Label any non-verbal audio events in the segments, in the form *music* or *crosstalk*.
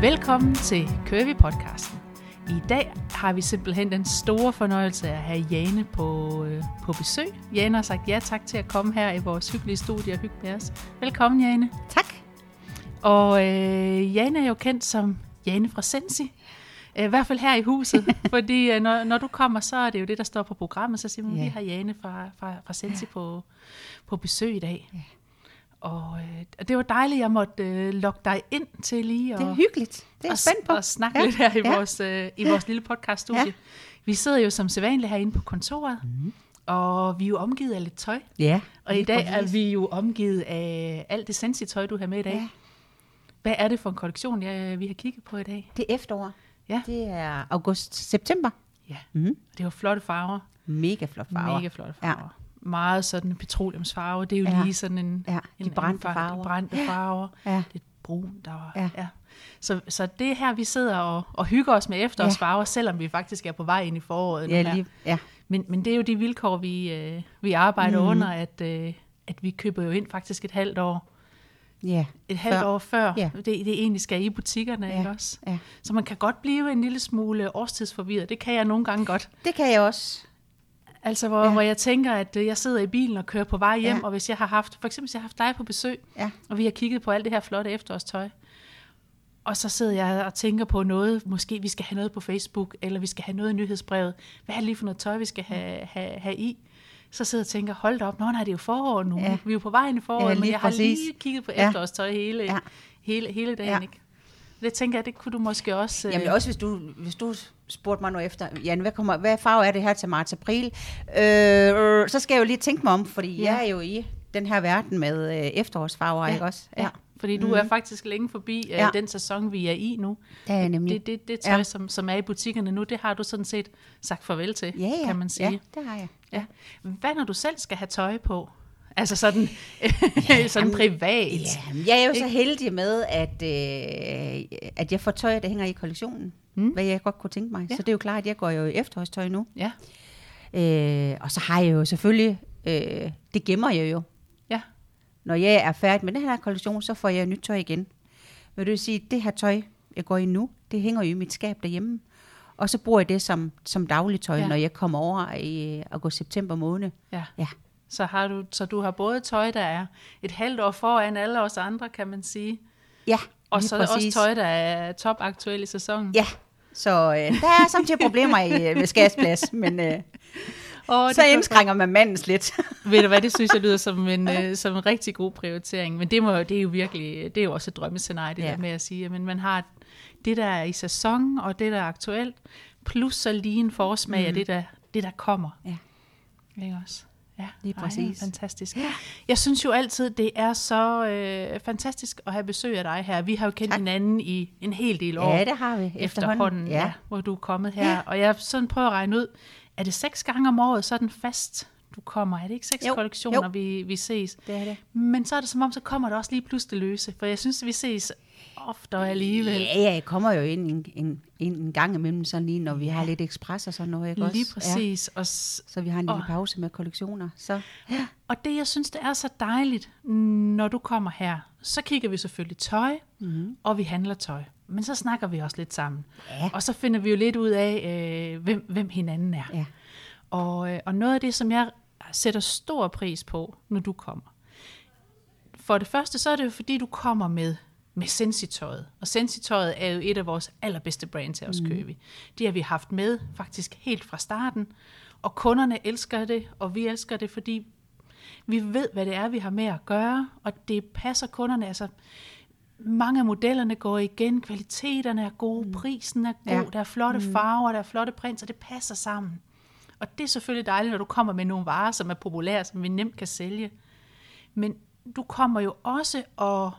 Velkommen til Curvy podcasten. I dag har vi simpelthen den store fornøjelse at have Jane på, øh, på besøg. Jane har sagt ja tak til at komme her i vores hyggelige studie og hygge med os. Velkommen, Jane. Tak. Og øh, Jane er jo kendt som Jane fra Sensi. Øh, I hvert fald her i huset, *laughs* fordi øh, når, når du kommer, så er det jo det, der står på programmet. Så siger man, Ja. vi har Jane fra, fra, fra Sensi ja. på, på besøg i dag. Ja. Og øh, og det var dejligt, at jeg måtte øh, lokke dig ind til lige Det er hyggeligt. Det er og, spændt på. og snakke Ja. lidt her i, Ja. vores, øh, i vores lille podcaststudie. Ja. Vi sidder jo som sædvanligt herinde på kontoret, mm. og vi er jo omgivet af lidt tøj. Ja. Og i dag er vi jo omgivet af alt det sensi-tøj, du har med i dag. Ja. Hvad er det for en kollektion, jeg, vi har kigget på i dag? Det er efterår. Ja. Det er august-september. Ja, Mm. det var flotte farver. Mega flot farver. Mega flotte farver. Ja. Meget sådan petroleumsfarve. Det er jo Ja. lige sådan en, Ja, de en brændte farver. Brændte farver. Ja. Lidt brunt. Og, Ja. ja. Så, så det er her, vi sidder og, og hygger os med efterårsfarver, selvom vi faktisk er på vej ind i foråret. Ja, lige, ja. Men, men det er jo de vilkår, vi, øh, vi arbejder mm. under, at, øh, at vi køber jo ind faktisk et halvt år, ja. et halvt Før. år før Ja. det, det egentlig skal i butikkerne, Ja. ikke også? ja. Så man kan godt blive en lille smule årstidsforvirret. Det kan jeg nogle gange godt. Det kan jeg også. Altså, hvor, Ja. hvor jeg tænker, at øh, jeg sidder i bilen og kører på vej hjem, Ja. og hvis jeg har haft, for eksempel hvis jeg har haft dig på besøg, Ja. og vi har kigget på alt det her flotte efterårstøj, og så sidder jeg og tænker på noget, måske vi skal have noget på Facebook, eller vi skal have noget i nyhedsbrevet. Hvad er det lige for noget tøj, vi skal have, have, have i? Så sidder jeg og tænker, hold da op, nå nej, det er jo forår nu. Ja. Vi er jo på vej ind i foråret, Ja, men jeg har præcis. lige kigget på Ja. efterårstøj hele, Ja. ja. hele, hele dagen. Ja. Ikke? Det tænker jeg, det kunne du måske også... øh, Jamen også hvis du, hvis du spurgte mig nu efter, Jan, hvad, kommer, hvad farve er det her til marts april? Øh, så skal jeg jo lige tænke mig om, fordi Ja. ja. jeg er jo i den her verden med øh, efterårsfarver, ja, ikke også? Ja. Fordi du Mhm. er faktisk længe forbi Ja. ja. den sæson, vi er i nu. Det er nemlig. Det, det, det tøj, Ja. ja. som, som er i butikkerne nu, det har du sådan set sagt farvel til, ja, ja. kan man sige. Ja, det har jeg. Ja. Hvad når du selv skal have tøj på? Altså sådan, *laughs* sådan privat. Ja, jeg er jo så heldig med, at, øh, at jeg får tøj, der hænger i kollektionen. Mm. Hvad jeg godt kunne tænke mig. Ja. Så det er jo klart, at jeg går jo i efterårstøj nu. Ja, Øh, og så har jeg jo selvfølgelig, øh, det gemmer jeg jo. ja, Når jeg er færdig med den her kollektion, så får jeg nyt tøj igen. Men det vil sige, det her tøj, jeg går i nu, det hænger jo i mit skab derhjemme. Og så bruger jeg det som, som dagligtøj, ja. Når jeg kommer over i august-september måned. ja. Ja. Så, har du, så du har både tøj, der er et halvt år foran alle os andre, kan man sige. Ja, Og så præcis. også tøj, der er topaktuel i sæsonen. Ja, så øh, der er samtidig problemer i, øh, skabsplads, men øh, Og så indskrænker man mandens lidt. *laughs* Ved du hvad, det synes jeg lyder som en, øh, som en rigtig god prioritering. Men det, må, det er jo virkelig, det er jo også et drømmescenarie, det Ja. der med at sige, men man har det, der er i sæson, og det, der er aktuelt, plus så lige en forsmag mm. af det der, det, der kommer. Ja. Ikke også? Ja, Lige Ej, præcis. fantastisk. Jeg synes jo altid, det er så øh, fantastisk at have besøg af dig her. Vi har jo kendt Tak. hinanden i en hel del år Ja, det har vi efterhånden, Ja. ja. Ja, hvor du er kommet her. Ja. Ja. Og jeg sådan prøver at regne ud, er det seks gange om året, så er den fast, du kommer? Er det ikke seks Jo, kollektioner, jo. Vi, vi ses? Det er det. Men så er det som om, så kommer der også lige pludselig løse. For jeg synes, vi ses oftere alligevel. Ja, ja, jeg kommer jo ind en, en, en, en gang imellem, sådan lige når vi har lidt ekspres og sådan noget, ikke Lige også? præcis. Ja. Og, s- Så vi har en lille Og- pause med kollektioner. Så ja. og det, jeg synes, det er så dejligt, når du kommer her, så kigger vi selvfølgelig tøj, mm. og vi handler tøj. Men så snakker vi også lidt sammen. Ja. Og så finder vi jo lidt ud af, øh, hvem, hvem hinanden er. Ja. Og, øh, og noget af det, som jeg sætter stor pris på, når du kommer. For det første, så er det jo fordi, du kommer med, med Sensitøjet. Og Sensitøjet er jo et af vores allerbedste brands her hos mm. Købi. Det har vi haft med faktisk helt fra starten. Og kunderne elsker det, og vi elsker det, fordi vi ved, hvad det er, vi har med at gøre, og det passer kunderne. Altså, mange af modellerne går igen, kvaliteterne er gode, mm. prisen er god, Ja. ja. der er flotte mm. farver, der er flotte prints, og det passer sammen. Og det er selvfølgelig dejligt, når du kommer med nogle varer, som er populære, som vi nemt kan sælge. Men du kommer jo også og...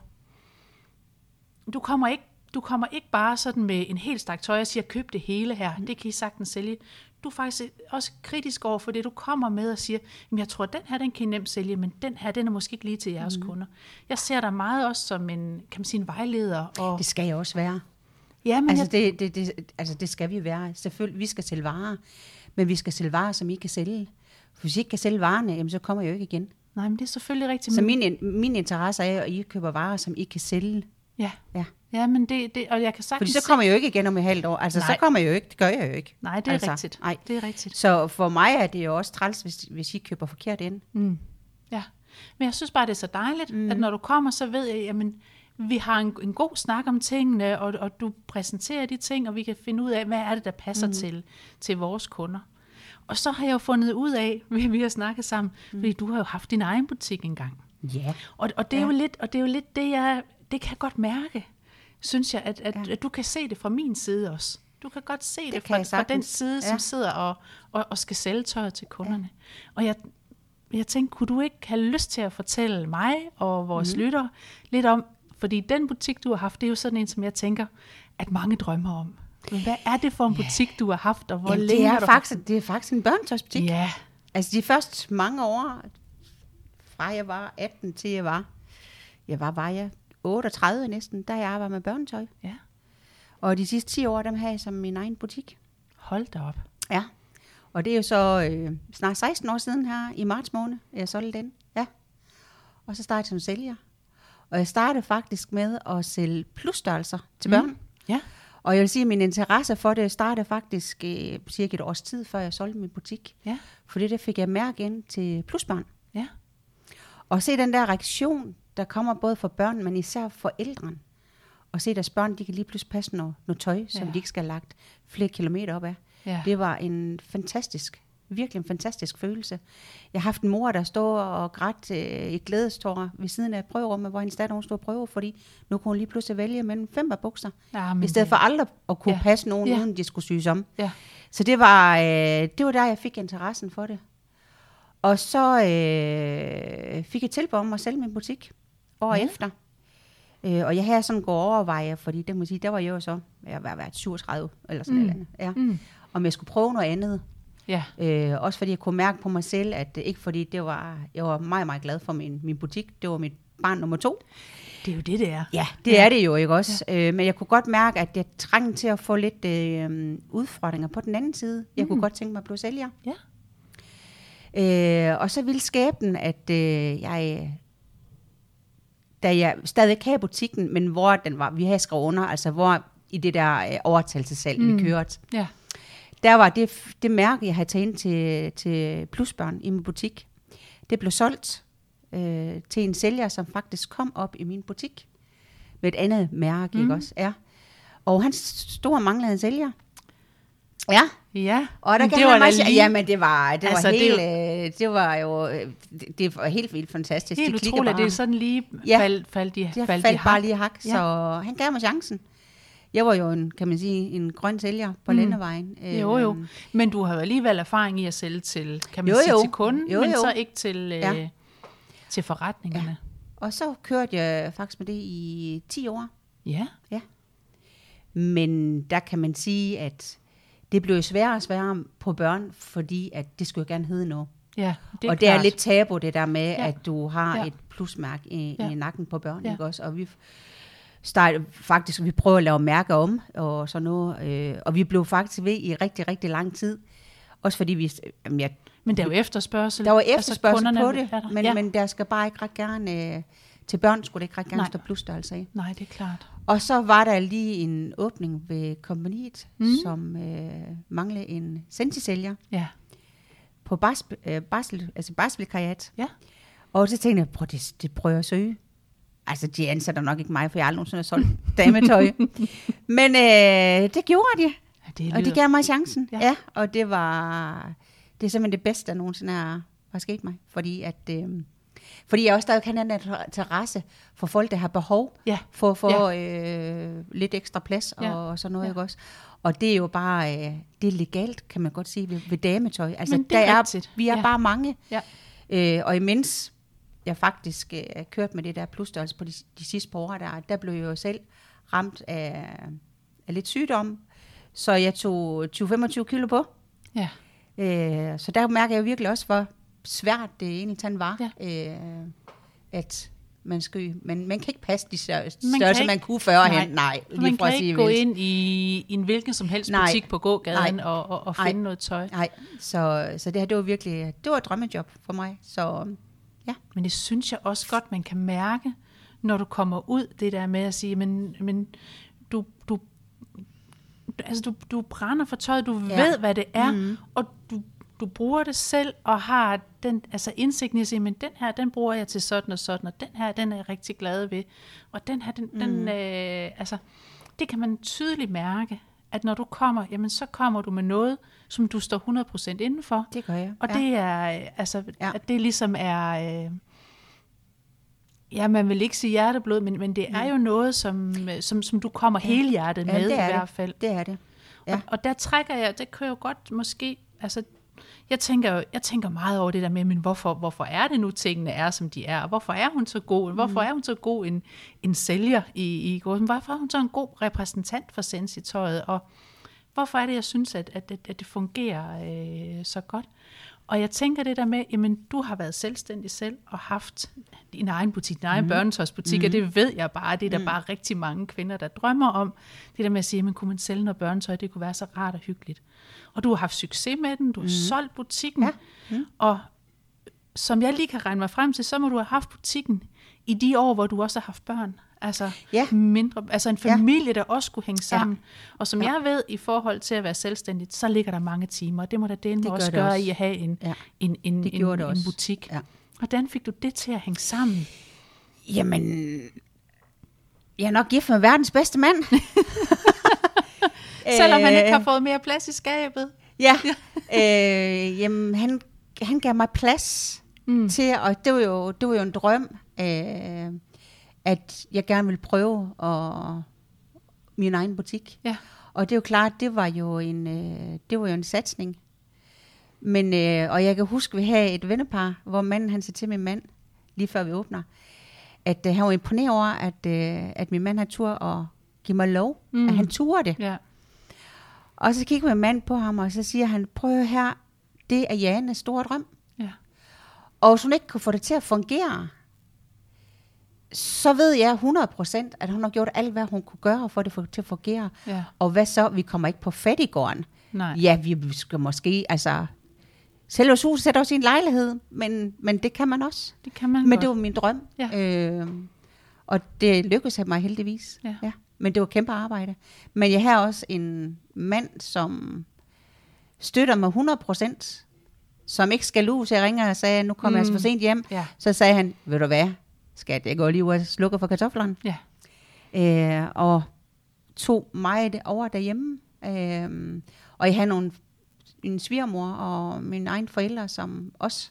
Du kommer ikke, du kommer ikke bare sådan med en helt stak tøj og siger, køb det hele her, det kan I sagtens sælge. Du er faktisk også kritisk over for det, du kommer med og siger, "Jamen, jeg tror, den her, den kan I nemt sælge, men den her, den er måske ikke lige til jeres mm. kunder. Jeg ser dig meget også som en, kan man sige, en vejleder. Og, det skal jeg også være. ja, men Altså jeg, det, det, det, altså det skal vi være. Selvfølgelig, vi skal sælge varer, men vi skal sælge varer, som I kan sælge. For hvis I ikke kan sælge varerne, jamen, så kommer jeg jo ikke igen. nej, men det er selvfølgelig rigtigt. Så min, min interesse er, at I køber varer, som I kan sælge. Ja, Ja. Ja, men det, det og jeg kan Fordi sagtens så kommer jeg jo ikke igen om et halvt år. Altså, Nej. så kommer jeg jo ikke. Det gør jeg jo ikke. Nej, det er altså, rigtigt. Nej. Det er rigtigt. Så for mig er det jo også træls, hvis, hvis I køber forkert ind. Mm. Ja, men jeg synes bare, det er så dejligt, mm. at når du kommer, så ved jeg, jamen, vi har en, en god snak om tingene, og, og du præsenterer de ting, og vi kan finde ud af, hvad er det, der passer mm. til, til vores kunder. Og så har jeg jo fundet ud af, *laughs* vi, vi har snakket sammen, mm. fordi du har jo haft din egen butik engang. Ja. Og, og, det er Ja. jo lidt, og det er jo lidt det, jeg, det kan jeg godt mærke, synes jeg, at, at, Ja. ja. at du kan se det fra min side også. Du kan godt se det, kan fra, fra den side, som Ja. sidder og, og, og skal sælge tøjet til kunderne. Og jeg, jeg tænkte, kunne du ikke have lyst til at fortælle mig og vores mm. lyttere lidt om, fordi den butik, du har haft, det er jo sådan en, som jeg tænker, at mange drømmer om. Men hvad er det for en butik, du har haft, og hvor Jamen, længe det, har er du faktisk, det er faktisk en børnetøjsbutik. Ja, Altså de første mange år, fra jeg var 18 til jeg var, jeg var, var jeg 38 næsten, da jeg arbejdede med børnetøj. ja. Og de sidste 10 år, dem havde jeg som min egen butik. Hold da op. Ja. Og det er jo så øh, snart 16 år siden her i marts måned, jeg solgte den. Ja. Og så startede jeg som sælger. Og jeg startede faktisk med at sælge plusstørrelser til børn. Mm. Ja, Og jeg vil sige, at min interesse for det startede faktisk øh, cirka et års tid, før jeg solgte min butik. ja, Fordi det fik jeg mærke ind til plusbørn. ja. Og se den der reaktion, der kommer både for børn, men især for ældre. Og se deres børn, de kan lige pludselig passe noget, noget tøj, som Ja. de ikke skal have lagt flere kilometer op af. ja. Det var en fantastisk, virkelig en fantastisk følelse. Jeg har haft en mor, der stod og grædt øh, i glædestårer ved siden af prøverummet, hvor hendes datter hun stod og prøver, fordi nu kunne hun lige pludselig vælge mellem fem par bukser, ja i stedet for aldrig at kunne Ja. passe nogen, ja. uden de skulle syes om. Ja, Så det var, øh, det var der, jeg fik interessen for det. Og så øh, fik jeg tilbud om at sælge min butik år Ja. efter. Øh, og jeg havde sådan gået overveje, fordi det må sige, der var jeg jo så, jeg var været 37 eller sådan Mm. noget andet. Ja. mm. Om jeg skulle prøve noget andet. ja. Øh, også fordi jeg kunne mærke på mig selv, at ikke fordi det var, jeg var meget, meget glad for min, min butik. Det var mit barn nummer to. Det er jo det, det er. Ja, det ja. er det jo ikke også. Ja. Øh, men jeg kunne godt mærke, at jeg trængte til at få lidt øh, udfordringer på den anden side. Jeg mm. kunne godt tænke mig at blive sælger. Ja. Øh, og så ville skæbnen, at øh, jeg, da jeg stadig havde butikken, men hvor den var, vi havde skrevet under, altså hvor i det der øh, overtagelsessalg, mm. Vi kørte, Ja. der var det, det mærke, jeg havde taget ind til, til plusbørn i min butik. Det blev solgt øh, til en sælger, som faktisk kom op i min butik med et andet mærke, mm. ikke også? Ja. Og han stod og manglede en sælger. Ja, Ja, og der men kan det var meget lige jamen det var, det var Altså, det helt, det, det var jo, øh, det, det var helt vildt fantastisk. helt det klikker utroligt, bare. det er sådan lige Ja. faldt, faldt, i, Det har faldt, bare lige hak, Ja. så han gav mig chancen. Jeg var jo en, kan man sige, en grøn sælger på Mm. landevejen. Jo, jo. Øhm, Men du har jo alligevel erfaring i at sælge til, kan man Jo, sige, jo. til kunden, Jo, men jo. så ikke til, øh, Ja. til forretningerne. Og så kørte jeg faktisk med det i 10 år. Ja. Men der kan man sige, at det blev sværere og sværere på børn, fordi at det skulle jo gerne hedde noget. ja, Det og det klart. er lidt tabu, det der med, Ja. at du har Ja. et plusmærke i, Ja. i nakken på børn, Ja. ikke også? Og vi startede faktisk, vi prøvede at lave mærker om, og sådan noget, øh, og vi blev faktisk ved i rigtig, rigtig lang tid. Også fordi vi, jamen jeg, Men der er jo efterspørgsel. der var Altså, efterspørgsel kunderne på det, er men, ja. men der skal bare ikke ret gerne, øh, til børn skulle det ikke ret gerne Nej. stå plusstørrelse af. Nej, det er klart. Og så var der lige en åbning ved kompaniet, Mm. som øh, manglede en sentisælger Ja. på bars, øh, barsel, altså. Ja. Og så tænkte jeg, prøv, det, det prøver jeg at søge. Altså, de ansætter nok ikke mig, for jeg har aldrig nogensinde solgt *laughs* dametøj. Men øh, det gjorde de, ja det og de lyder- gav mig chancen. Ja. Ja. og det var, det er simpelthen det bedste, der nogensinde er, har sket mig. Fordi, at, øh, fordi jeg også stadig kan have en interesse for folk, der har behov Ja. for at få ja. øh, lidt ekstra plads Ja. ja. og sådan noget, Ja. ikke også? Og det er jo bare, øh, det er legalt, kan man godt sige, ved, ved dametøj. Altså, Men det er der rigtigt. vi er Ja. bare mange. Ja. Øh, og imens jeg faktisk øh, kørt med det der plusstørrelse på de, de sidste par år, der, der blev jeg jo selv ramt af, af lidt sygdom. Så jeg tog 20-25 kilo på. Ja. Øh, så der mærker jeg virkelig også, hvor svært det egentlig sådan var, ja. øh, at man skal, men man kan ikke passe de størrelse, Man kan ikke- man kunne førhen. Nej. Nej, lige Man for at kan sige ikke gå ind i, i en hvilken som helst Nej. butik på gågaden Nej. og, og, og Nej. finde noget tøj. Nej, så, så det her, det var virkelig, det var et drømmejob for mig. Så Men det synes jeg også godt, man kan mærke, når du kommer ud, det der med at sige, men, men du, du, altså du, du brænder for tøjet, du Ja. ja. ved, hvad det er, mm. og du, du bruger det selv, og har den altså indsigten i at sige, men den her, den bruger jeg til sådan og sådan, og den her, den er jeg rigtig glad ved, og den her, den, mm. den øh, altså, det kan man tydeligt mærke, at når du kommer, jamen så kommer du med noget, som du står 100% indenfor, Det gør jeg. og ja. det er, øh, altså, Ja. at det ligesom er, øh, ja, man vil ikke sige hjerteblod, men, men det er jo noget, som, øh, som, som du kommer Mm. Ja. hele hjertet Ja, med det i er det. hvert fald. Det er det. Ja. Og, og der trækker jeg, det kan jo godt måske, altså, jeg tænker, jeg tænker meget over det der med, men hvorfor, hvorfor er det nu, tingene er, som de er? Og Hvorfor er hun så god? Hvorfor Mm. er hun så god en, en sælger i, i gården? Hvorfor er hun så en god repræsentant for sensitøjet? Og hvorfor er det, jeg synes, at, at, at, det fungerer øh, så godt? Og jeg tænker det der med, jamen du har været selvstændig selv og haft din egen butik, din egen mm. børnetøjsbutik, mm. og det ved jeg bare, det er der mm. bare rigtig mange kvinder, der drømmer om. Det der med at sige, men kunne man sælge noget børnetøj, det kunne være så rart og hyggeligt. Og du har haft succes med den, du har mm. solgt butikken, Ja. mm. og som jeg lige kan regne mig frem til, så må du have haft butikken i de år, hvor du også har haft børn. Altså, Ja. mindre, altså en Ja. familie, der også skulle hænge Ja. sammen. Og som Ja. jeg ved, i forhold til at være selvstændig, så ligger der mange timer. Det må da det gør også det gøre også. i at have en, Ja. en, en, en, en også. butik. Ja. Hvordan fik du det til at hænge sammen? Jamen, jeg er nok gift med verdens bedste mand. *laughs* Selvom han ikke har Øh, fået mere plads i skabet. Ja, *laughs* øh, jamen, han, han gav mig plads mm. til, og det var jo, det var jo en drøm, øh, at jeg gerne ville prøve at, min egen butik. Ja. Og det er jo klart, det var jo en, øh, det var jo en satsning. Men, øh, og jeg kan huske, at vi havde et vennepar, hvor manden han sagde til min mand, lige før vi åbner, at øh, han var imponeret over, at, øh, at min mand havde tur og give mig lov. Mm. at han turde det. Ja. Og så kigger min mand på ham, og så siger han, prøv her, det er Janes store drøm. ja. Og hvis hun ikke kunne få det til at fungere, så ved jeg 100% at hun har gjort alt, hvad hun kunne gøre for at det til at fungere. Ja. Og hvad så? Vi kommer ikke på fattigården. Nej. Ja, vi skal måske, altså... Selve huset sætter også i en lejlighed, men, men det kan man også. Det kan man Men godt. det var min drøm. Ja. Øh, og det lykkedes mig heldigvis. Ja. Ja. Men det var kæmpe arbejde. Men jeg har også en mand, som støtter mig 100%, som ikke skal lue, så jeg ringer og sagde, nu kommer mm. jeg altså for sent hjem. Ja. Så sagde han, ved du hvad, skat, jeg går lige ud og slukker for kartoflerne. Ja. Øh, og tog mig det over derhjemme. Øh, og jeg havde nogle, en svigermor og mine egne forældre, som også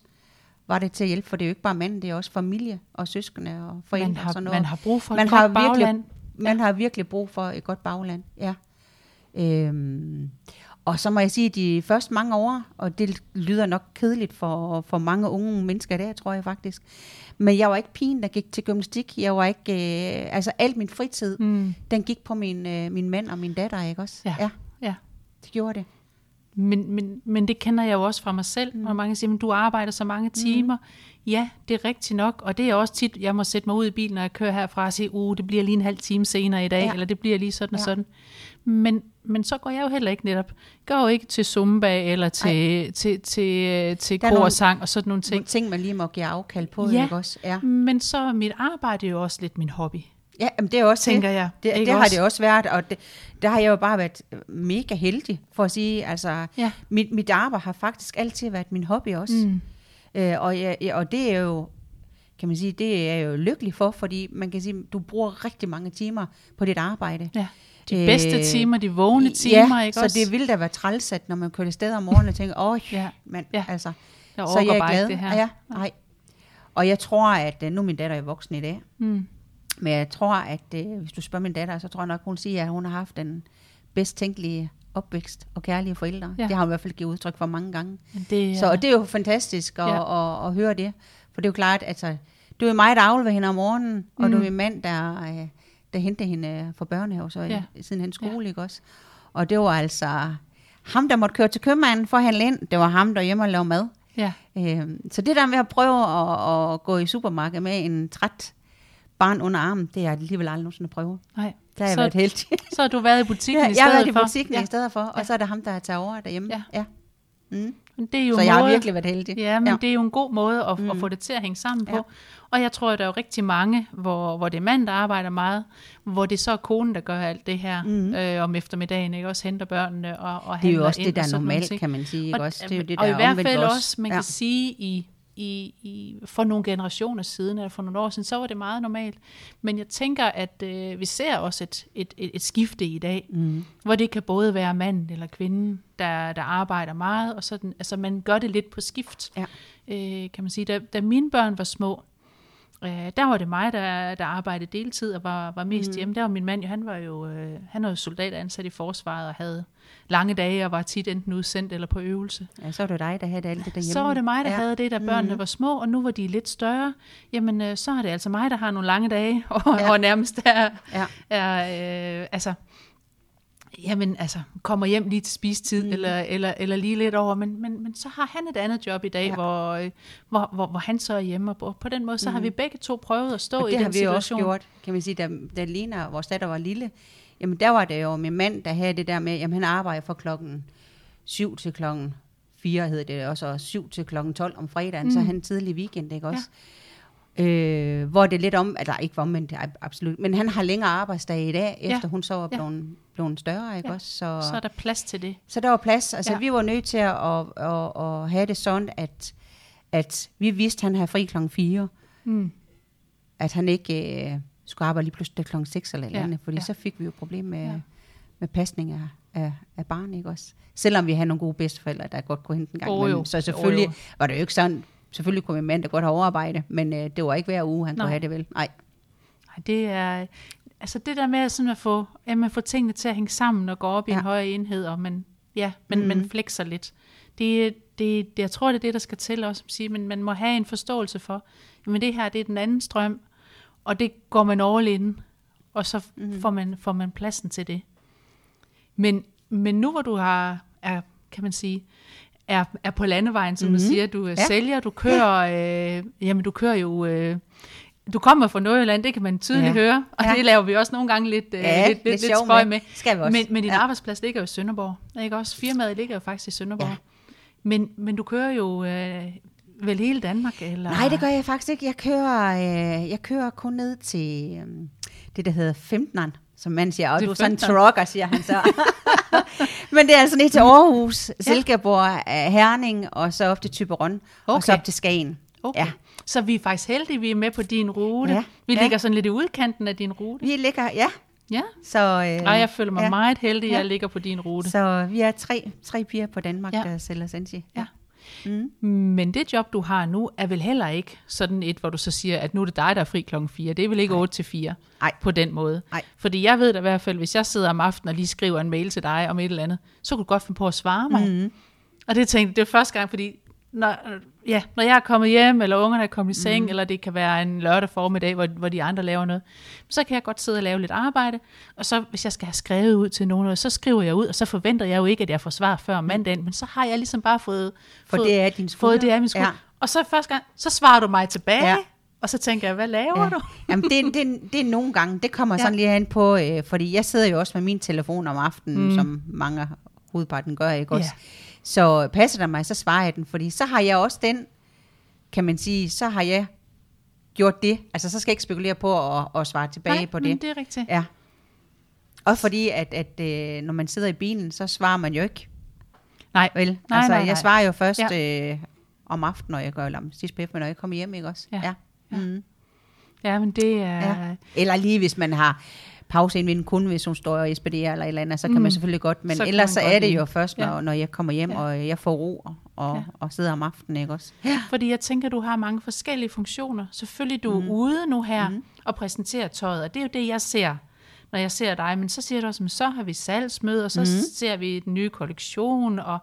var det til at hjælpe, for det er jo ikke bare manden, det er også familie og søskende og forældre. Man og har, sådan noget. man har brug for Man et har godt bagland. Man har virkelig brug for et godt bagland, ja. Øhm, og så må jeg sige, de første mange år, og det lyder nok kedeligt for, for mange unge mennesker der, tror jeg faktisk, men jeg var ikke pigen, der gik til gymnastik. Jeg var ikke, øh, altså alt min fritid, Mm. den gik på min, øh, min mand og min datter, ikke også? Ja. ja Ja. det gjorde det. Men, men, men det kender jeg jo også fra mig selv, når mange siger, at du arbejder så mange timer. Ja, det er rigtigt nok, og det er også tit, jeg må sætte mig ud i bilen, når jeg kører herfra og sige, uh, det bliver lige en halv time senere i dag, Ja. eller det bliver lige sådan og Ja. sådan. Men, men så går jeg jo heller ikke netop, går jo ikke til Zumba, eller til, til, til, øh, til Der er kor og sang og sådan nogle Ting. ting. ting, man lige må give afkald på, Ja. ikke også? Ja, Men så er mit arbejde jo også lidt min hobby, ja jamen, det er også tænker det. jeg. Det, Ikke det har det også været, og det, der har jeg jo bare været mega heldig, for at sige, altså, Ja. mit, mit arbejde har faktisk altid været min hobby også. Mm. Øh, og, jeg, og det er jo, kan man sige, det er jeg jo lykkelig for, fordi man kan sige, du bruger rigtig mange timer på dit arbejde. Ja. De bedste Øh, timer, de vågne timer, ja, ikke så også? det ville da være trælsat, når man kører sted om morgenen og tænker, åh, Ja. men Ja. altså, Jeg så jeg er bare glad. ikke det her. Ja, nej. Og jeg tror, at øh, nu er min datter er voksen i dag, Mm. Men jeg tror, at øh, hvis du spørger min datter, så tror jeg nok, hun siger, at hun har haft den bedst tænkelige opvækst og kærlige forældre. Ja. Det har hun i hvert fald givet udtryk for mange gange. Det, Så og det er jo fantastisk at, Ja. ja. at, at, høre det. For det er jo klart, altså, du er mig, der afleverer hende om morgenen, og Mm. du er min mand, der, øh, der henter hende fra børnehave, så Ja. siden hans skole, ja. ikke også? Og det var altså ham, der måtte køre til købmanden for at handle ind. Det var ham, der hjemme og lave mad. ja. Øhm, så det der med at prøve at, at gå i supermarkedet med en træt barn under armen, det har jeg alligevel aldrig nogensinde prøvet. Nej. Der har jeg Så- været heldig. *laughs* Så har du været i butikken Ja, i jeg stedet har været i for. butikken ja. i stedet for, og Ja. så er der ham, der tager over derhjemme. Ja. ja. Mm. Men det er jo Så en jeg har måde- virkelig været heldig. Ja, men Ja. det er jo en god måde at, mm. at Mm. få det til at hænge sammen på. Ja. Og jeg tror, at der er jo rigtig mange, hvor, hvor det er mand, der arbejder meget, hvor det så er konen, der gør alt det her Mhm. øh, om eftermiddagen, ikke? Også henter børnene og, og Det er handler jo også det, der er normalt, kan man sige. Ikke Og, også? Det er jo det, der og i er hvert fald også. også, man ja. kan sige, i, i, i, for nogle generationer siden, eller for nogle år siden, så var det meget normalt. Men jeg tænker, at øh, vi ser også et, et, et, et skifte i dag, Mm. hvor det kan både være manden eller kvinden, der, der arbejder meget, og sådan, altså man gør det lidt på skift, Ja. øh, kan man sige. Da, da mine børn var små, øh, der var det mig, der, der arbejdede deltid og var, var mest Mm. mm. hjemme. Der var min mand jo, han var jo, øh, han var jo soldat ansat i forsvaret og havde lange dage og var tit enten udsendt eller på øvelse. Ja, så var det dig, der havde alt det derhjemme. Så var det mig, der ja. havde det, da børnene Mhm. var små, og nu var de lidt større. Jamen, øh, så er det altså mig, der har nogle lange dage, *laughs* og, ja. og nærmest er, Ja. er øh, altså, jamen, altså, kommer hjem lige til spisetid, Mhm. mm. eller, eller, eller lige lidt over, men, men, men så har han et andet job i dag, Ja. ja. hvor, øh, hvor, hvor, hvor han så er hjemme, og på- på den måde, så mm. har Mhm. vi begge to prøvet at stå Og i det den har vi også situation. gjort, kan man sige, da, da Lena, vores datter, var lille. Jamen, der var det jo min mand, der havde det der med, jamen han arbejder fra klokken 7 til klokken 4, hedder det også, og 7 til klokken 12 om fredagen, mm. så Mm. han tidlig weekend, ikke også? Øh, hvor det er lidt om, eller ikke omvendt, det er absolut, men han har længere arbejdsdag i dag, Ja. efter hun så er Ja. blevet, blevet større, ikke Ja. også? Så, Så er der plads til det. så der var plads. Altså, ja. Ja. vi var nødt til at, at, at, at have det sådan, at, at vi vidste, at han havde fri klokken 4, Mm. at han ikke øh, skulle arbejde lige pludselig klokken 6 eller eller Ja, andet, fordi ja. så fik vi jo problemer med, ja. Ja. med pasning af, af, af barn, ikke også? Selvom vi havde nogle gode bedsteforældre, der godt kunne hente en gang. Imellem. jo. Så selvfølgelig jo. var det jo ikke sådan, selvfølgelig kunne min mand da godt have overarbejde, men øh, det var ikke hver uge, han Nej. kunne have det vel. Nej. Ej, det er, altså det der med sådan at få, at man får tingene til at hænge sammen og gå op i Ja. en højere enhed, og man, ja, Mhm. mm. man flexer lidt. Det, det, det, jeg tror, det er det, der skal til også, at sige, men man må have en forståelse for, men det her, det er den anden strøm, og det går man all in, og så mm. får, man, får man pladsen til det. Men, men nu hvor du har, er, kan man sige, er, er på landevejen, som mm-hmm. du siger, du er Ja. sælger, du kører, øh, jamen du kører jo, øh, du kommer fra Nordjylland, det kan man tydeligt Ja. høre, og Ja. det laver vi også nogle gange lidt, øh, Ja, lidt, lidt, lidt spøj med. Skal vi også. Men, men din ja. arbejdsplads ligger jo i Sønderborg, ikke også? Firmaet ligger jo faktisk i Sønderborg. Ja. Men, men du kører jo øh, vel hele Danmark, eller? Nej, det gør jeg faktisk ikke. Jeg kører, øh, jeg kører kun ned til øh, det, der hedder 15'eren, som man siger. Og du er sådan en 15'eren. trucker, siger han så. *laughs* *laughs* Men det er altså ned til Aarhus, Silkeborg, øh, Herning, og så op til Typeron, okay. og så op til Skagen. Okay. Ja. Ja. Så vi er faktisk heldige, vi er med på din rute. Ja. Ja. Vi Ja. ligger sådan lidt i udkanten af din rute. Vi ligger, ja. Ja. Så, øh, Ej, jeg føler mig ja. ja. meget heldig, at Ja. jeg ligger på din rute. Så vi er tre, tre piger på Danmark, ja. Ja. der sælger Sensi. Ja. Mm. Men det job, du har nu, er vel heller ikke sådan et, hvor du så siger, at nu er det dig, der er fri klokken 4. Det er vel ikke 8 til 4 Nej. på den måde. Nej. Fordi jeg ved da i hvert fald, hvis jeg sidder om aftenen og lige skriver en mail til dig om et eller andet, så kunne du godt finde på at svare mig. Mm. Og det tænkte det var første gang, fordi når, ja, når jeg er kommet hjem, eller ungerne er kommet i seng, mm. eller det kan være en lørdag formiddag, hvor, hvor de andre laver noget, så kan jeg godt sidde og lave lidt arbejde, og så hvis jeg skal have skrevet ud til nogen, så skriver jeg ud, og så forventer jeg jo ikke, at jeg får svar før om mandagen, men så har jeg ligesom bare fået, For fået, det er din skulder. fået det af min skulder. Ja. Og så første gang, så svarer du mig tilbage, Ja. og så tænker jeg, hvad laver Ja. du? Jamen, det, det, det er nogle gange, det kommer ja. Ja. sådan lige hen på, øh, fordi jeg sidder jo også med min telefon om aftenen, mm. Mm. som mange hovedparten gør, ikke også? Så passer der mig, så svarer jeg den, fordi så har jeg også den, kan man sige, så har jeg gjort det. Altså, så skal jeg ikke spekulere på at, at svare tilbage Nej, på men det. det er rigtigt. Ja. Også fordi, at, at øh, når man sidder i bilen, så svarer man jo ikke. Nej, Vel? Nej, altså, nej, jeg nej. svarer jo først ja. øh, om aftenen, når jeg gør, eller om sidst på eftermiddag, når jeg kommer hjem, ikke også? Ja. ja. Ja. Mm. ja, men det er... Ja. Eller lige hvis man har pause ind ved en kunde, hvis hun står og ekspederer eller et eller andet, så kan mm. Mm. man selvfølgelig godt. Men Så ellers så er det jo først, når, Ja. når jeg kommer hjem, Ja. og jeg får ro og, og, Ja. og sidder om aftenen, ikke også? Fordi jeg tænker, du har mange forskellige funktioner. Selvfølgelig, du Mhm. er ude nu her mm. og præsenterer tøjet, og det er jo det, jeg ser, når jeg ser dig. Men så siger du også, så har vi salgsmøde, og så mm. ser vi den nye kollektion, og,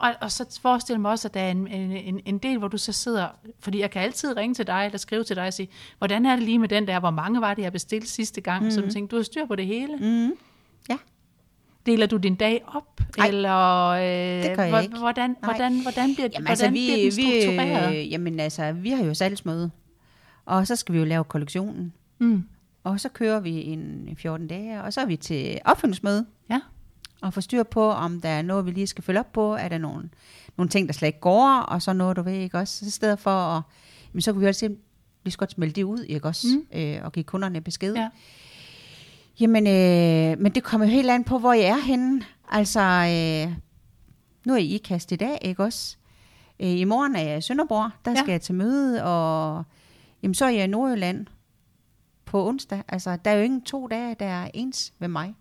og, og så forestiller jeg mig også, at der er en, en, en, del, hvor du så sidder, fordi jeg kan altid ringe til dig, eller skrive til dig og sige, hvordan er det lige med den der, hvor mange var det, jeg bestilte sidste gang, mm. så jeg tænker, du har styr på det hele. Mm. Ja. Deler du din dag op? Nej, eller, øh, det gør jeg ikke. Hvordan, Nej. hvordan, hvordan bliver, Jamen hvordan altså, vi, bliver den vi, struktureret? øh, jamen altså, vi har jo salgsmøde, og så skal vi jo lave kollektionen. Mm. Og så kører vi en 14 dage, og så er vi til opfølgningsmøde. Ja. Og få styr på, om der er noget, vi lige skal følge op på. Er der nogle, nogle ting, der slet ikke går, og så noget, du ved, ikke også? Så i stedet for at, jamen, så kunne vi også sige, vi skal godt smelde det ud, ikke også? Mm. Øh, og give kunderne besked. Ja. Jamen, øh, men det kommer jo helt an på, hvor jeg er henne. Altså, øh, nu er jeg i IKAST i dag, ikke også? Øh, I morgen er jeg i Sønderborg, der Ja. skal jeg til møde, og jamen, så er jeg i Nordjylland på onsdag. Altså, der er jo ingen to dage, der er ens ved mig.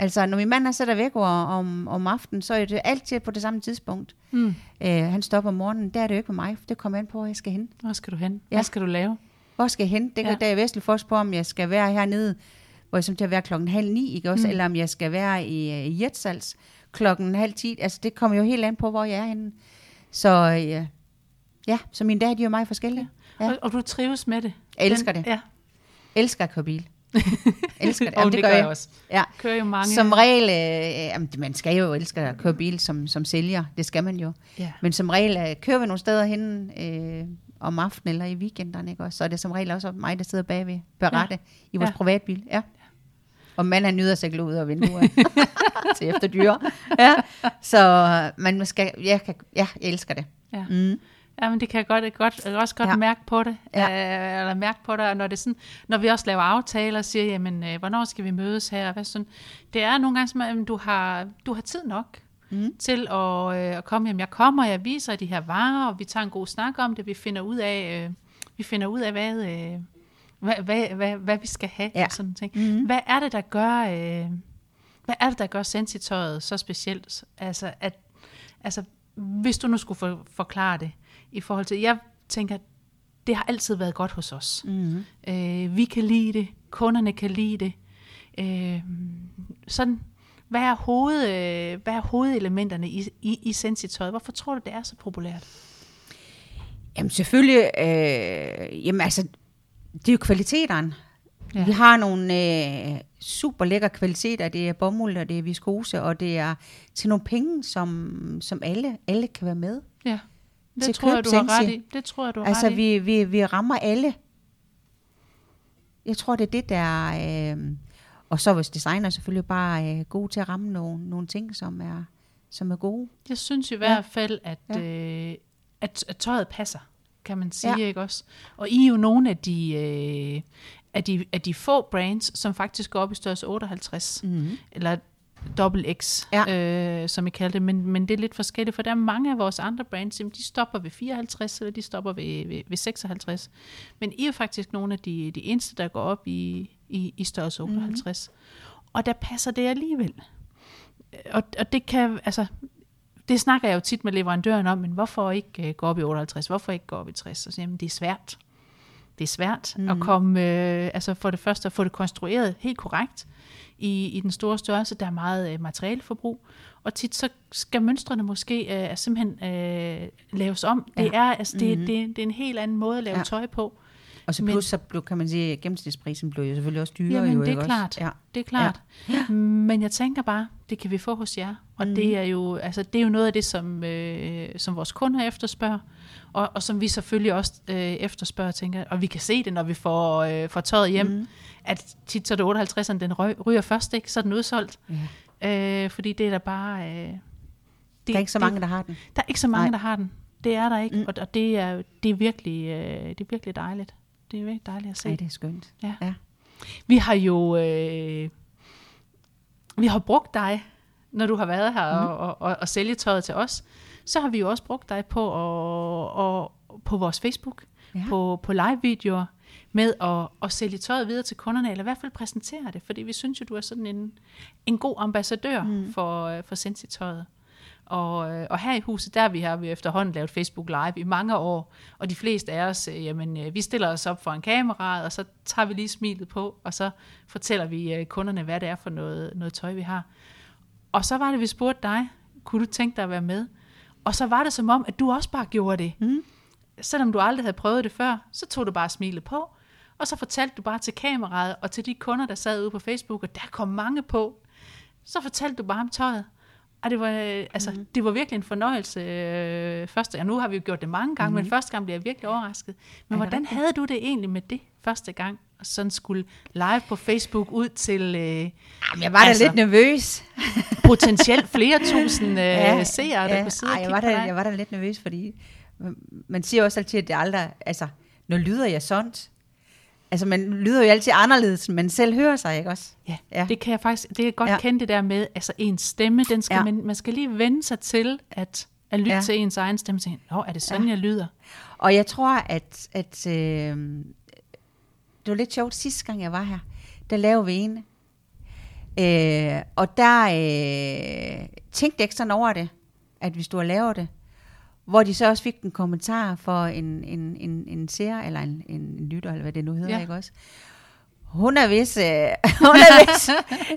Altså, når min mand er sætter væk om, om aftenen, så er det altid på det samme tidspunkt. Mm. Øh, han stopper om morgenen, der er det jo ikke med mig, for det kommer an på, hvor jeg skal hen. Hvor skal du hen? Ja. Hvad skal du lave? Hvor skal jeg hen? Det kan Ja. ja. der er væsentligt forskel på, om jeg skal være hernede, hvor jeg som til at være klokken halv ni, ikke også? Mm. Eller om jeg skal være i, øh, i Jetsals klokken halv ti. Altså, det kommer jo helt an på, hvor jeg er henne. Så ja, ja så mine dage, de er jo meget forskellige. Ja. Og, og du trives med det? Jeg elsker Den- det. Ja. Elsker at køre bil. *laughs* elsker det. Jamen, det, gør jeg også. Ja. Kører jo mange. Som regel, øh, jamen, man skal jo elske at køre bil som, som sælger. Det skal man jo. Ja. Men som regel øh, kører vi nogle steder hen øh, om aftenen eller i weekenderne, ikke? også? så er det som regel også mig, der sidder bagved berette ja. i vores Ja. privatbil. Ja. Og mand han nyder sig at ud af vinduet *laughs* til efter dyr. Ja. Så man skal, jeg, kan, ja, jeg elsker det. Ja. Mm. Ja, men det kan jeg, godt, jeg godt, jeg også godt ja. Mærke på det. Ja. Øh, eller mærke på det, og når, det sådan, når vi også laver aftaler og siger, jamen, øh, hvornår skal vi mødes her? Hvad sådan, det er nogle gange, som, at du har, du har tid nok Mm. til at, øh, at komme. Jamen, jeg kommer, jeg viser de her varer, og vi tager en god snak om det. Vi finder ud af, øh, vi finder ud af hvad, øh, hvad, hvad, hvad, hvad vi skal have. Ja. Og sådan ting. Mhm. Hvad er det, der gør... Øh, hvad er det, der gør sensitøjet så specielt? Altså, at, altså, hvis du nu skulle for, forklare det i forhold til... Jeg tænker, det har altid været godt hos os. Mm. Øh, vi kan lide det, kunderne kan lide det. Øh, sådan, hvad er, hoved, øh, hvad er hovedelementerne i, i, i sensitøjet? Hvorfor tror du, det er så populært? Jamen selvfølgelig, øh, jamen altså, det er jo kvaliteterne. Ja. Vi har nogle øh, super lækre kvaliteter. Det er bomuld, og det er viskose, og det er til nogle penge, som, som alle, alle kan være med. Ja, det Til tror jeg, du har ret i. Det tror jeg, du har Altså, ret i. vi, vi, vi rammer alle. Jeg tror, det er det, der... Øh, og så er vores designer selvfølgelig bare øh, gode til at ramme nogle, nogle ting, som er, som er gode. Jeg synes i hvert fald, at, Ja. øh, at, at tøjet passer, kan man sige, Ja. ikke også? Og I er jo nogle af de, øh, af de, af de få brands, som faktisk går op i størrelse 58, Mm-hmm. eller dobbelt X, øh, som I kalder det, men, men det er lidt forskelligt, for der er mange af vores andre brands, jamen, de stopper ved 54, eller de stopper ved, ved, ved 56. Men I er faktisk nogle af de, de eneste, der går op i, i, i størrelse 58. Mm. Og der passer det alligevel. Og, og det kan, altså, det snakker jeg jo tit med leverandøren om, men hvorfor ikke øh, gå op i 58? Hvorfor ikke gå op i 60? Og så, jamen, det er svært. Det er svært mm. at komme, øh, altså for det første at få det konstrueret helt korrekt i, i den store størrelse. Der er meget øh, materialeforbrug, og tit så skal mønstrene måske øh, simpelthen øh, laves om. Det Ja. er altså det, Mhm. det, det er en helt anden måde at lave. Ja. tøj på. Og så Men- plus, så blev, kan man sige, at gennemsnitsprisen blev jo selvfølgelig også dyrere. Jamen, jo, det er klart. Også? Ja. Det er klart. Ja. Men jeg tænker bare, det kan vi få hos jer. Og mm. det er jo altså det er jo noget af det som øh, som vores kunder efterspørger, og, og som vi selvfølgelig også øh, efterspørger, tænker. Og vi kan se det, når vi får øh, får tøjet hjem, mm. at tit så er det 58'eren, den ryger, ryger først, ikke? Så er den udsolgt. Ja. Øh, fordi det er der bare... Øh, det, Der er ikke så det- mange, der har den. Der er ikke så mange, Nej. der har den. Det er der ikke, mm. Mm. og, og det er det er virkelig øh, det er virkelig dejligt. Det er virkelig dejligt at se. Nej, det er skønt. Ja. Ja. Vi har jo øh, vi har brugt dig, når du har været her mm. og, og, og, og sælge tøjet til os. Så har vi jo også brugt dig på og, og, på vores Facebook, ja. Ja. på, på live-videoer, med at, at sælge tøjet videre til kunderne, eller i hvert fald præsentere det, fordi vi synes jo, du er sådan en, en god ambassadør mm. for, øh, for Sensi-tøjet. Og, øh, og her i huset, der vi, har vi efterhånden lavet Facebook Live i mange år, og de fleste af os, øh, jamen, øh, vi stiller os op for en kamera, og så tager vi lige smilet på, og så fortæller vi øh, kunderne, hvad det er for noget, noget tøj, vi har. Og så var det, vi spurgte dig, kunne du tænke dig at være med? Og så var det som om, at du også bare gjorde det. Mm. Selvom du aldrig havde prøvet det før, så tog du bare smilet på, og så fortalte du bare til kameraet, og til de kunder, der sad ude på Facebook, og der kom mange på, så fortalte du bare om tøjet. Og det var, øh, altså, mm. det var virkelig en fornøjelse øh, første gang. Nu har vi jo gjort det mange gange, mm. men første gang blev jeg virkelig overrasket. Men det hvordan havde du det egentlig med det første gang? sådan skulle live på Facebook ud til øh, Jamen, jeg var da Altså. lidt nervøs. *laughs* potentielt flere tusind øh, *laughs* ja, seere, der kunne sidde Ej, og jeg var, på da, jeg var da lidt nervøs, fordi man- man siger også altid, at det aldrig, altså, når lyder jeg sådan, altså man lyder jo altid anderledes, end man selv hører sig, ikke også? Ja, Ja. det kan jeg faktisk, det kan jeg godt Ja. kende det der med, altså ens stemme, den skal Ja. man, man skal lige vende sig til at, at lytte Ja. til ens egen stemme, og sige, Nå, er det sådan, ja. jeg lyder? Og jeg tror, at, at øh, det var lidt sjovt sidste gang, jeg var her. Der lavede vi en. Øh, og der øh, tænkte jeg ikke sådan over det, at vi stod og lavede det. Hvor de så også fik en kommentar for en, en, en, en seer, eller en, en, en lytter, eller hvad det nu hedder, ja. Ikke også? Hun er vist, øh, *laughs* hun er vist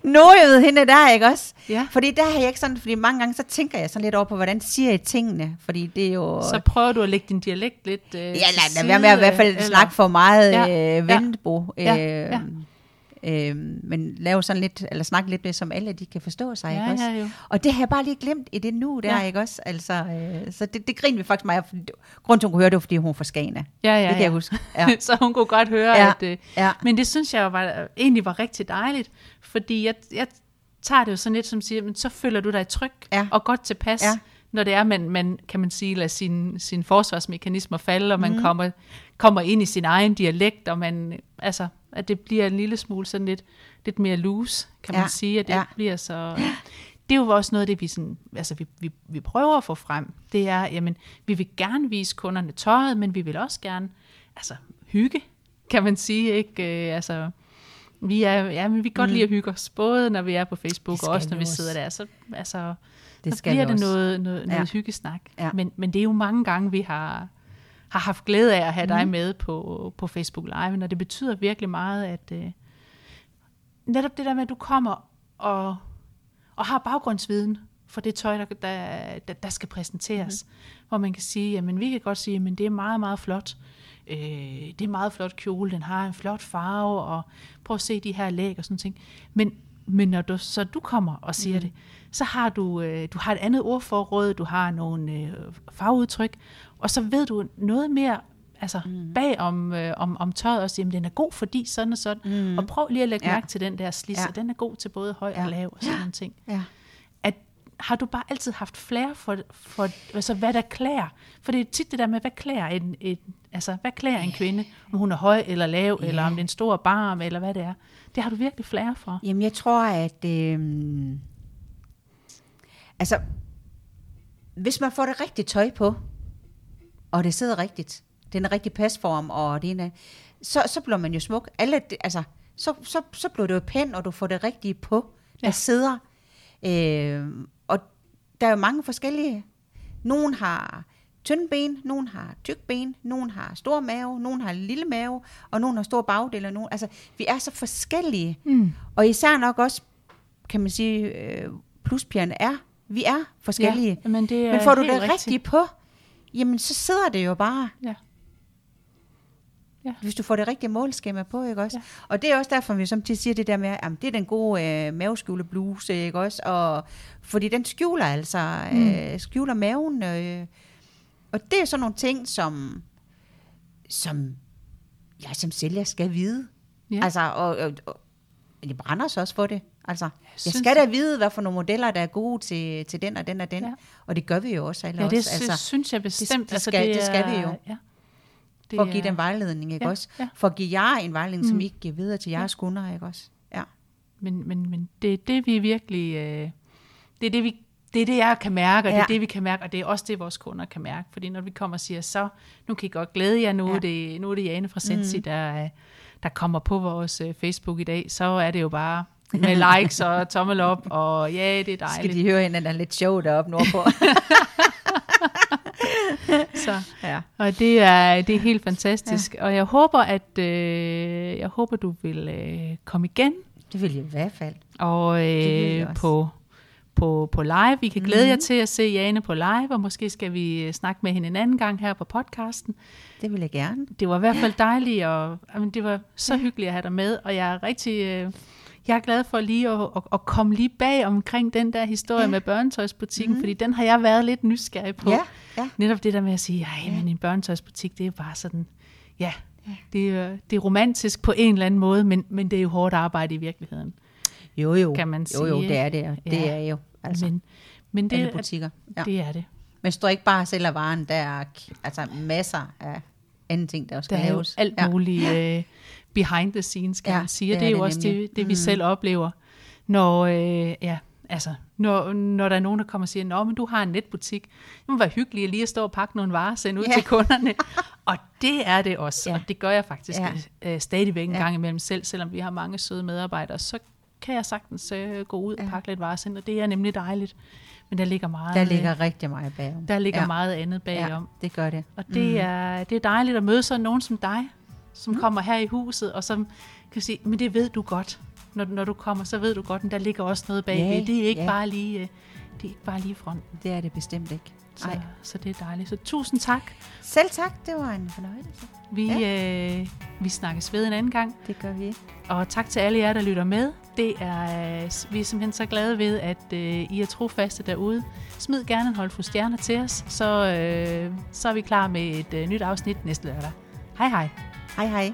nordjød, hende der, ikke også? Ja. Fordi der har jeg ikke sådan, fordi mange gange så tænker jeg sådan lidt over på, hvordan siger jeg tingene, fordi det er jo... Så prøver du at lægge din dialekt lidt øh, Ja, til lad, være med at i hvert fald eller- snakke for meget Ja, øh, ja. Ja, Øh, ja. Øh, men lave sådan lidt, eller snakke lidt med, som alle de kan forstå sig, Ja, ikke også? ja, jo. Og det har jeg bare lige glemt i det nu der, Ja. ikke også? Altså, øh, så det, det griner vi faktisk meget. Grunden til, hun kunne høre det, var, fordi hun er fra Skane. Ja, ja, det kan ja. jeg huske. Ja. *laughs* så hun kunne godt høre, Ja, at... Øh, ja. Men det synes jeg var, egentlig var rigtig dejligt, fordi jeg, jeg tager det jo sådan lidt som siger, men så føler du dig tryg Ja. og godt tilpas, Ja. Når det er, man, man kan man sige, lader sine sin forsvarsmekanismer falde, og man mm. kommer, kommer ind i sin egen dialekt, og man, altså, at det bliver en lille smule sådan lidt, lidt mere loose, kan Ja, man sige, at det ja. bliver så... Det er jo også noget af det, vi, sådan, altså vi, vi, vi prøver at få frem. Det er, jamen, vi vil gerne vise kunderne tøjet, men vi vil også gerne altså, hygge, kan man sige. Ikke? Øh, altså, vi er, ja, men vi kan godt Mm. lide at hygge os, både når vi er på Facebook, og også når vi vi også. sidder der. Så, altså, Det skal bliver det også. noget, noget, Ja. noget hyggesnak. Ja. Men, men det er jo mange gange, vi har, har haft glæde af at have Mm. dig med på, på Facebook Live, og det betyder virkelig meget, at øh, netop det der med, at du kommer og, og har baggrundsviden for det tøj, der, der, der, der skal præsenteres. Mm. Hvor man kan sige, jamen vi kan godt sige, men det er meget, meget flot. Øh, det er meget flot kjole, den har en flot farve, og prøv at se de her læg og sådan ting. Men, men når du, så du kommer og siger mm. det, så har du, øh, du har et andet ordforråd, du har nogle øh, farveudtryk, og så ved du noget mere altså mm. bag om, øh, om, om tøjet også, jamen den er god fordi sådan og sådan, mm. og prøv lige at lægge Ja. ja. mærke til den der slis, Ja. ja. den er god til både høj Ja. og lav og sådan nogle ting. Ja. At, har du bare altid haft flere for, for altså, hvad der klæder? For det er tit det der med, hvad klæder en, en, altså, hvad klæder en kvinde? Om hun er høj eller lav, Ja. eller om det er en stor barm, eller hvad det er. Det har du virkelig flere for. Jamen, jeg tror, at... Øh, altså, hvis man får det rigtige tøj på, og det sidder rigtigt, den er rigtig pasform, og det ene, så, så bliver man jo smuk. Alle, altså, så, så, så bliver det jo pænt, og du får det rigtige på, der. Ja. sidder. Øh, og der er jo mange forskellige. Nogen har tynde ben, nogen har tyk ben, nogen har stor mave, nogen har lille mave, og nogen har stor bagdel. Og nogen, altså, vi er så forskellige. Mm. Og især nok også, kan man sige, øh, pluspigerne er, vi er forskellige. Ja, men, det er Men får du det rigtigt. rigtige på, jamen så sidder det jo bare. Ja. Ja. Hvis du får det rigtige målskema på, ikke også? Ja. Og det er også derfor, vi som siger det der med, at det er den gode øh, maveskjule bluse, ikke også? Og, fordi den skjuler altså, Mm. øh, skjuler maven. Øh, og det er sådan nogle ting, som, som jeg som sælger skal vide. Ja. Altså, og, og, og jeg brænder så også for det. Altså, jeg, synes skal da vide, hvad for nogle modeller, der er gode til, til den og den og den. Ja. Og det gør vi jo også. Alle Ja, det også. altså, synes jeg bestemt. det skal- det skal vi jo. Ja. for at give dem vejledning, ikke Ja, også? ja. For at give jer en vejledning, som Mm. I ikke giver videre til jeres kunder, ikke også? Ja. Men, men, men det er det, vi virkelig... Øh, det er det, vi det er det, jeg kan mærke, og ja. det Ja. er det, vi kan mærke, og det er også det, vores kunder kan mærke. Fordi når vi kommer og siger, så nu kan I godt glæde jer, nu, Ja. ja. det, nu er det Jane fra Sensi, mm. der, der kommer på vores øh, Facebook i dag, så er det jo bare *laughs* med likes og tommel op, og ja, det er Skal dejligt. de høre hende, der er lidt sjov deroppe nordpå? *laughs* Så, ja. og det er, det er helt fantastisk. Ja. Og jeg håber, at øh, jeg håber, du vil øh, komme igen Det vil jeg i hvert fald. og øh, på, på, på live. Vi kan glæde mm. jer Mhm. til at se Jane på live, og måske skal vi øh, snakke med hende en anden gang her på podcasten. Det vil jeg gerne. Det var i hvert fald dejligt, og jamen, det var så hyggeligt at have dig med, og jeg er rigtig... Øh, jeg er glad for lige at, at, at komme lige bag omkring den der historie Ja. ja. med børnetøjsbutikken, mm. fordi den har jeg været lidt nysgerrig på. Ja, ja. Netop det der med at sige, ej, Ja. men en børnetøjsbutik, det er bare sådan, ja, Det, er, det er romantisk på en eller anden måde, men, men det er jo hårdt arbejde i virkeligheden. Jo, jo. Kan man Jo, jo, sige, det er det. Det Ja. er jo. Altså, men, men det, alle er, butikker. Ja. det er det. Men står ikke bare og sælger varen, der er altså masser af anden ting, der også Der skal er jo laves. alt ja. muligt uh, behind the scenes, kan Ja, man sige. Det det er er jo det også det, nemlig. det vi Mm. selv oplever, når, øh, ja, altså, når, når der er nogen, der kommer og siger, Nå, men du har en netbutik. Det må være hyggeligt lige at stå og pakke nogle varer og sende ud Ja. til kunderne. *laughs* og det er det også, Ja. og det gør jeg faktisk Ja. ja. øh, stadigvæk en Ja. gang imellem selv, selvom vi har mange søde medarbejdere, så kan jeg sagtens øh, gå ud og Ja. pakke lidt varer og sende, og det er nemlig dejligt. Men der ligger meget, Der øh, ligger rigtig meget bagom. der ligger ja. ja. meget andet bagom. Ja, det gør det. Og det, mm. er, det er dejligt at møde sådan nogen som dig, som mm. kommer her i huset, og som kan sige, men det ved du godt. Når, når du kommer, så ved du godt, at der ligger også noget bagved. Ja, det er ikke ja. bare lige, øh, det er ikke bare lige fronten. Det er det bestemt ikke. Så, Nej. så det er dejligt. Så tusind tak. Selv tak, det var en fornøjelse. Vi, ja. øh, vi snakkes ved en anden gang. Det gør vi. Og tak til alle jer, der lytter med. Det er, øh, vi er simpelthen så glade ved, at øh, I er trofaste derude. Smid gerne en håndfuld stjerner til os, så, øh, så er vi klar med et øh, nyt afsnit næste lørdag. Hej hej. Hej hej.